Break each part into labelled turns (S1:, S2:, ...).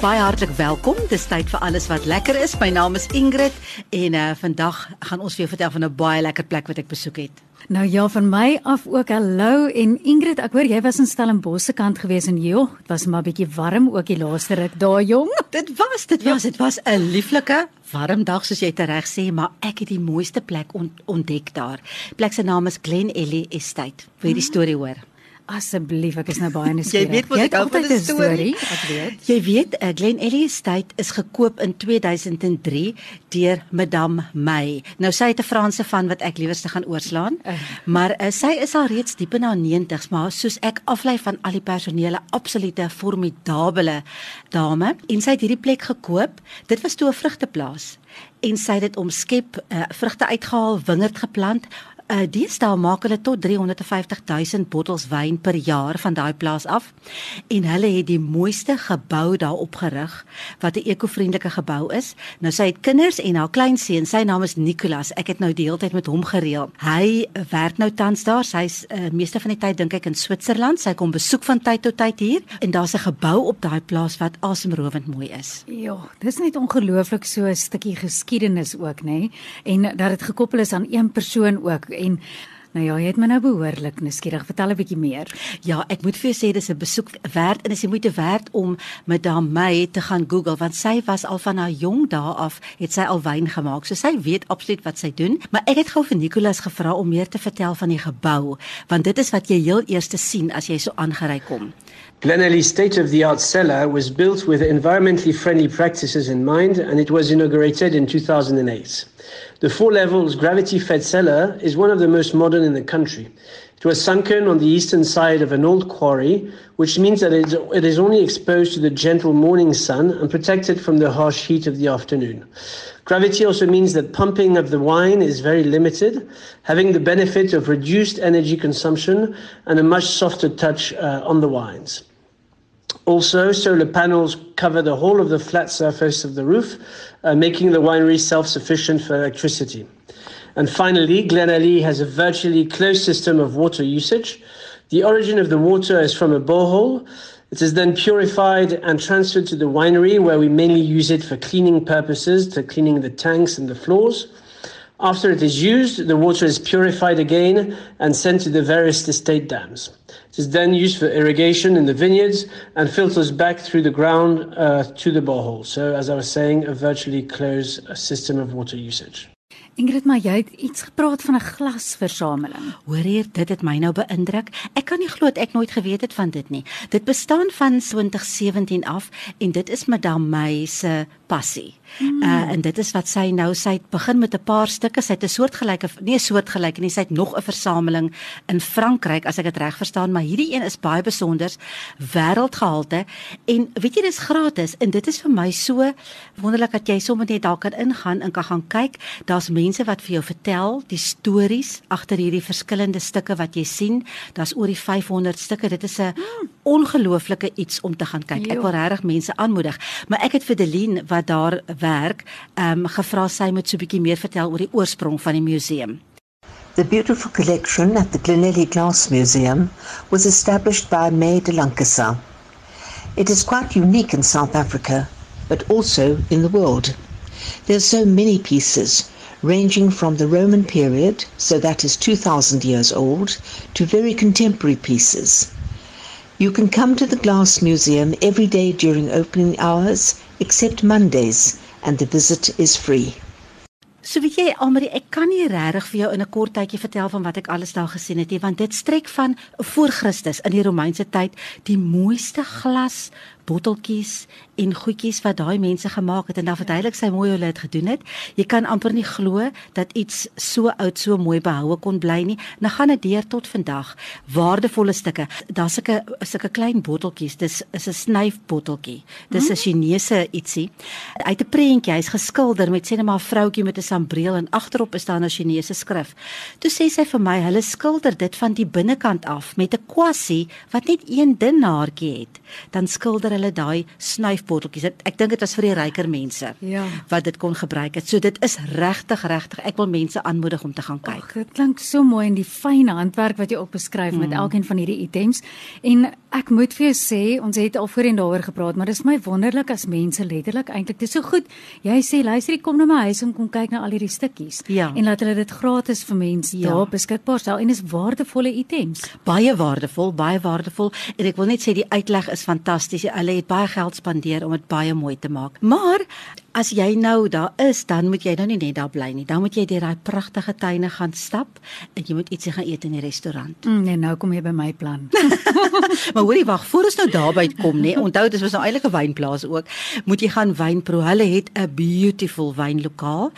S1: Baie hartlik welkom. Dis tyd vir alles wat lekker is. My naam is Ingrid en uh vandag gaan ons vir jou vertel van 'n baie lekker plek wat ek besoek het.
S2: Nou ja, van my af ook hallo en Ingrid, ek hoor jy was in Stellenbosch se kant gewees en joh, dit was maar bietjie warm ook die laaste ruk daar jong.
S1: Dit was, dit was, dit was 'n lieflike warm dag soos jy tereg sê, maar ek het die mooiste plek ont ontdek daar. Plek se naam is Glen Ellie Estate. Wil jy die storie hoor?
S2: Asseblief, ek is nou baie nuuskierig.
S1: Jy weet wat ek altyd 'n storie,
S2: ek weet.
S1: Jy weet, uh, Glen Ellie Estate is gekoop in 2003 deur Madame May. Nou sy het 'n Franse van wat ek liewerste gaan oorslaan,
S2: Uh.
S1: maar uh, sy is al reeds diep in haar 90's, maar soos ek aflei van al die personele, absolute formidable dame en sy het hierdie plek gekoop. Dit was toe 'n vrugteplaas en sy het dit omskep, uh, vrugte uitgehaal, wingerd geplant. Uh deesdae maak hulle tot 350 000 bottels wyn per jaar van daai plaas af en hulle het die mooiste gebou daar opgerig wat 'n ekovriendelike gebou is. Nou sy het kinders en haar kleinseun, sy naam is Nicolas. Ek het nou die hele tyd met hom gereël. Hy werk nou tans daar. Sy's uh, meeste van die tyd dink ek in Switserland. Sy kom besoek van tyd tot tyd hier en daar's 'n gebou op daai plaas wat asemrowend mooi is.
S2: Ja, dis net ongelooflik so 'n stukkie geskiedenis ook, nê? En dat dit gekoppel is aan een persoon ook en nou ja, jy het my nou behoorlik nuuskierig. Vertel 'n bietjie meer.
S1: Ja, ek moet vir jou sê dis 'n besoek werd en is die moeite werd om met Damay te gaan Google want sy was al van haar jong dae af het sy al wyn gemaak. So sy weet absoluut wat sy doen. Maar ek het gou vir Nicolas gevra om meer te vertel van die gebou want dit is wat jy heel eers sien as jy so aangery kom.
S3: Glenelly's state-of-the-art cellar was built with environmentally friendly practices in mind and it was inaugurated in 2008. The four levels gravity-fed cellar is one of the most modern in the country. It was sunken on the eastern side of an old quarry, which means that it is only exposed to the gentle morning sun and protected from the harsh heat of the afternoon. Gravity also means that pumping of the wine is very limited, having the benefit of reduced energy consumption and a much softer touch uh, on the wines. Also, solar panels cover the whole of the flat surface of the roof, uh, making the winery self sufficient for electricity. And finally, Glenelly has a virtually closed system of water usage. The origin of the water is from a borehole. It is then purified and transferred to the winery, where we mainly use it for cleaning purposes, to cleaning the tanks and the floors. After it is used, the water is purified again and sent to the various estate dams. It is then used for irrigation in the vineyards and filters back through the ground uh, to the borehole. So, as I was saying, a virtually closed uh, system of water usage.
S2: Ingrid, maar jy het iets gepraat van 'n glasversameling.
S1: Hoor hier, dit het my nou beïndruk. Ek kan nie glo ek nooit geweet het van dit nie. Dit bestaan van 2017 af en dit is Madame May se passie. Mm. Uh en dit is wat sy nou sy het begin met 'n paar stukke. Sy het 'n soortgelyke nie 'n soortgelyke nie, sy het nog 'n versameling in Frankryk as ek dit reg verstaan, maar hierdie een is baie besonder, wêreldgehalte en weet jy dis gratis en dit is vir my so wonderlik dat jy sommer net daar kan ingaan en kan gaan kyk. Daar's mense wat vir jou vertel die stories agter hierdie verskillende stukke wat jy sien. Daar's oor die 500 stukke. Dit is 'n ongelooflike iets om te gaan kyk. Ek
S2: Jo.
S1: wil regtig mense aanmoedig. Maar ek het vir Delien wat daar werk, ehm um, gevra sy moet so 'n bietjie meer vertel oor die oorsprong van die museum.
S4: The beautiful collection at the Glenelly Glass Museum was established by May de Lankasa. It is quite unique in South Africa, but also in the world. There are so many pieces, ranging from the Roman period, so that is 2,000 years old, to very contemporary pieces. You can come to the Glass Museum every day during opening hours, except Mondays, and the visit is free.
S1: So weet jy Almarie, ek kan nie regtig vir jou in 'n kort tydjie vertel van wat ek alles daar gesien het nie, want dit strek van voor Christus in die Romeinse tyd, die mooiste glas botteltjies en goedjies wat daai mense gemaak het en dan verduidelik sy mooi hoe hulle dit gedoen het. Jy kan amper nie glo dat iets so oud so mooi behoue kon bly nie. Nou gaan dit deur tot vandag. Waardevolle stukke. Daar's sulke sulke klein botteltjies. Dis is 'n snyfbotteltjie. Dis 'n Chinese ietsie. Uit 'n prentjie. Hy's geskilder met sê net maar 'n vroutjie met 'n sambreel en agterop is daar 'n Chinese skrif. Toe sê sy vir my, hulle skilder dit van die binnekant af met 'n kwassie wat net een dun haartjie het. Dan skilder hulle daai snyfbotteltjies. Ek dink dit was vir die ryker mense
S2: Ja.
S1: wat dit kon gebruik het. So dit is regtig regtig. Ek wil mense aanmoedig om te gaan kyk.
S2: Ag, dit klink so mooi in die fyn handwerk wat jy ook beskryf met elkeen van hierdie items. En ek moet vir jou sê, ons het al voorheen daaroor gepraat, maar dit is my wonderlik as mense letterlik eintlik dis so goed. Jy sê luister, kom na my huis om kom kyk na al hierdie stukkies
S1: Ja.
S2: en laat hulle dit gratis vir mense
S1: Ja.
S2: daar beskikbaar stel en is waardevolle items.
S1: baie waardevol, baie waardevol en ek wil net sê die uitleg is fantasties. Hulle het baie geld spandeer om dit baie mooi te maak. Maar as jy nou daar is, dan moet jy nou nie net daar bly nie. Dan moet jy deur daai pragtige tuine gaan stap en jy moet ietsie gaan eet in die restaurant.
S2: Mm, nee, nou kom jy by my plan.
S1: maar hoorie wag, voor ons nou daarby kom nê, onthou dit was nou eintlik 'n wynplaas ook. Moet jy gaan wyn proe. Hulle het 'n beautiful wynlokaal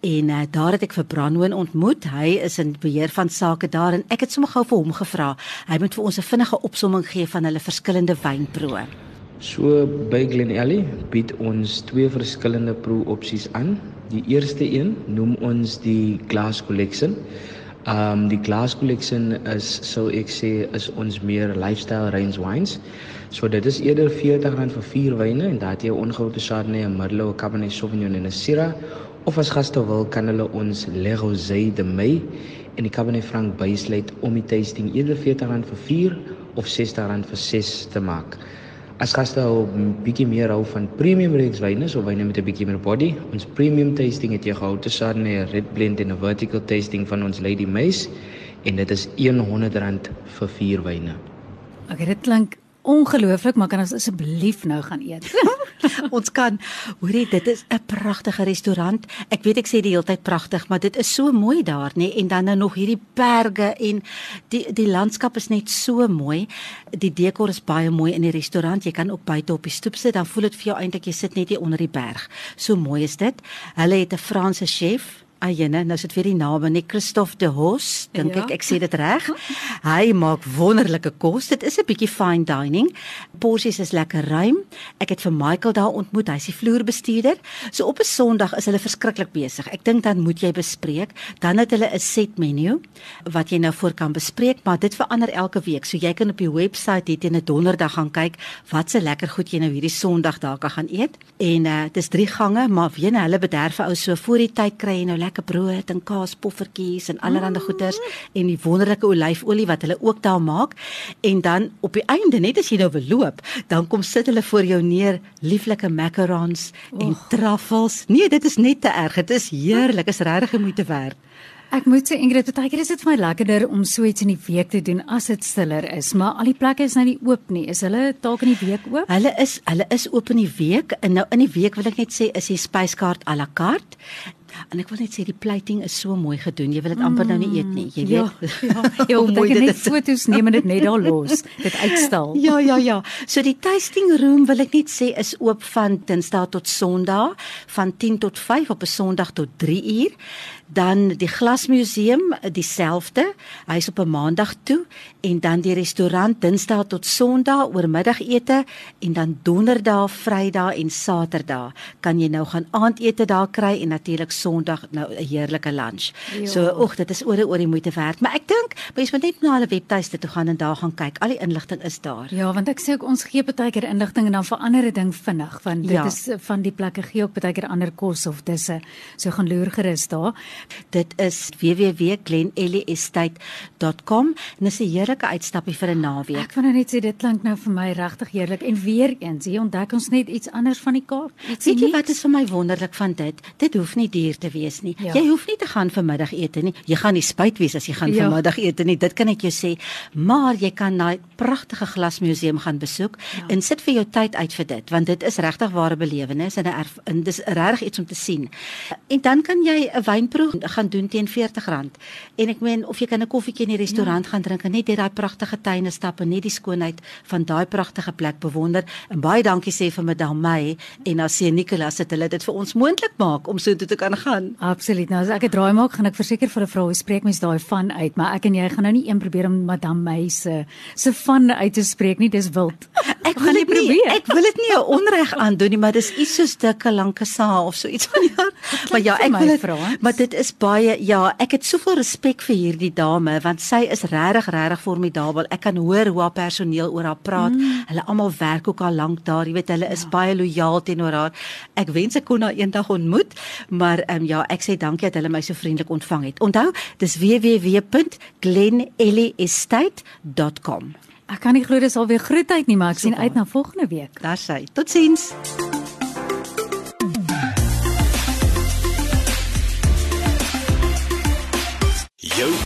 S1: en uh, daar het ek vir Branwen ontmoet. Hy is in beheer van sake daar en ek het sommer gou vir hom gevra. Hy moet vir ons 'n vinnige opsomming gee van hulle verskillende wynproe.
S5: So by Glen Alley bied ons twee verskillende proe-opsies aan. Die eerste een noem ons die Glass Collection. Um die Glass Collection is sou ek sê is ons meer lifestyle range wines. So dit is eerder R40 vir vier wyne en daar het jy 'n ongehoute Chardonnay, 'n Merlot, 'n Cabernet Sauvignon en 'n Syrah. Of as gaste wil, kan hulle ons Le Rosé de May en die Cabernet Franc bysluit om die tasting eerder R40 vir 4 of R60 vir 6 te maak. As gaste hou 'n bietjie meer hou van premium range wyne, so wyne met 'n bietjie meer body. Ons premium tasting het jy gehou te 'n red blend en 'n vertical tasting van ons Lady Mace en dit is R100 vir 4 wyne.
S2: Okay, dit klink ongelooflik, maar kan ons asseblief nou gaan eet?
S1: ons kan hoorie dit is 'n pragtige restaurant. Ek weet ek sê die hele tyd pragtig, maar dit is so mooi daar, nê? En dan nou nog hierdie berge en die die landskap is net so mooi. Die dekor is baie mooi in die restaurant. Jy kan ook buite op die stoep sit, dan voel dit vir jou eintlik jy sit net hier onder die berg. So mooi is dit. Hulle het 'n Franse chef Ayene, nou sit weer die name, net Christophe de Hos, dink
S2: Ja.
S1: ek ek sê dit reg. Hy maak wonderlike kos. Dit is 'n bietjie fine dining. Porsies is lekker ruim. Ek het vir Michael daar ontmoet. Hy's die vloerbestuurder. So op 'n Sondag is hulle verskriklik besig. Ek dink dan moet jy bespreek. Dan het hulle 'n set menu wat jy nou voor kan bespreek, maar dit verander elke week. So jy kan op die webwerf hier teen 'n donderdag gaan kyk wat se lekker goed jy nou hierdie Sondag daar kan gaan eet. En uh dis drie gange, maar weet jy, hulle bederf vir ou so voor die tyd kry jy nou lekker brood en kaas poffertjies en allerlei goeders en die wonderlike olyfolie wat hulle ook daar maak. En dan op die einde, net as jy nou wil loop, dan kom sit hulle voor jou neer lieflike macarons en truffels. Nee, dit is net te erg. Dit is heerlik. Is regtig die moeite werd.
S2: Ek moet sê Ingrid, baie keer is dit vir my lekkerder om so iets in die week te doen as dit stiller is, maar al die plekke is nou nie oop nie. Is hulle dalk in die week oop?
S1: Hulle is hulle is oop in die week en nou in die week wil ek net sê is die spyskaart à la carte. En ek wil net sê die plating is so mooi gedoen. Jy wil dit amper nou nie eet nie. Jy
S2: Ja,
S1: weet.
S2: ja, jy
S1: hoe
S2: moet
S1: mooi dit
S2: net
S1: is.
S2: foto's neem en dit net daar los, dit uitstal.
S1: Ja ja ja. So die tasting room wil ek net sê is oop van Dinsdag tot Sondag van 10 tot 5 op 'n Sondag tot 3 uur. Dan die glasmuseum dieselfde. Hy's op 'n Maandag toe en dan die restaurant Dinsdag tot Sondag oormiddagete en dan Donderdag, Vrydag en Saterdag kan jy nou gaan aandete daar kry en natuurlik Sondag nou 'n heerlike lunch.
S2: Ja.
S1: So oeg, dit is oor en oor die moeite werd, maar ek dink mense moet net na hulle webtuiste toe gaan en daar gaan kyk. Al die inligting is daar.
S2: Ja, want ek sê ook ons gee baie keer inligting en dan verander dit ding vinnig want dit
S1: Ja.
S2: is eh, van die plekke gee ook baie keer ander kos of disse. So gaan loer gerus daar.
S1: Dit is www.glenelliestate.com en dis 'n heerlike uitstappie vir 'n naweek.
S2: Ek wil nou net sê dit klink nou vir my regtig heerlik en weer eens, hier ontdek ons net iets anders van die Kaap.
S1: Weet jy wat is vir my wonderlik van dit? Dit hoef nie duur te wees nie.
S2: Ja.
S1: Jy hoef nie te gaan vir middagete nie. Jy gaan nie spyt wees as jy gaan
S2: Ja.
S1: vir middagete nie. Dit kan ek jou sê. Maar jy kan daai pragtige glasmuseum gaan besoek
S2: Ja.
S1: en sit vir jou tyd uit vir dit, want dit is regtig ware belewenis en 'n en dis regtig iets om te sien. En dan kan jy 'n wynproe gaan doen teen R40. En ek meen of jy kan 'n koffietjie in die restaurant ja. gaan drink en net deur daai pragtige tuine stap en net die skoonheid van daai pragtige plek bewonder. En baie dankie sê vir Madam May en haar seun Nicolas dat hulle dit vir ons moontlik maak om so toe te kan gaan.
S2: Absoluut. Nou as ek 'n draai maak, gaan ek verseker vir 'n vrou hoe spreek mens daai van uit, maar ek en jy gaan nou nie een probeer om Madame May se se van uit te spreek nie, dis wild.
S1: Ek wil
S2: gaan
S1: dit nie
S2: probeer.
S1: ek wil dit nie 'n onreg aandoen nie, maar dis iets soos dikke lanke sa of so iets van jaar. Maar ja, ek wil dit
S2: Frans.
S1: maar dit is baie ja, ek het soveel respek vir hierdie dame want sy is regtig regtig formidabel. Ek kan hoor hoe haar personeel oor haar praat. Mm. Hulle almal werk ook al lank daar, jy weet, hulle is ja. baie lojaal teenoor haar. Ek wens ek kon haar eendag ontmoet, maar ehm um, ja, ek sê dankie dat hulle my so vriendelik ontvang het. Onthou, dis www.glenelliestate.com.
S2: Ek kan nie glo dis alweer groetheid nie, maar ek sien
S1: Super.
S2: uit na volgende week.
S1: Daar sy. Totsiens.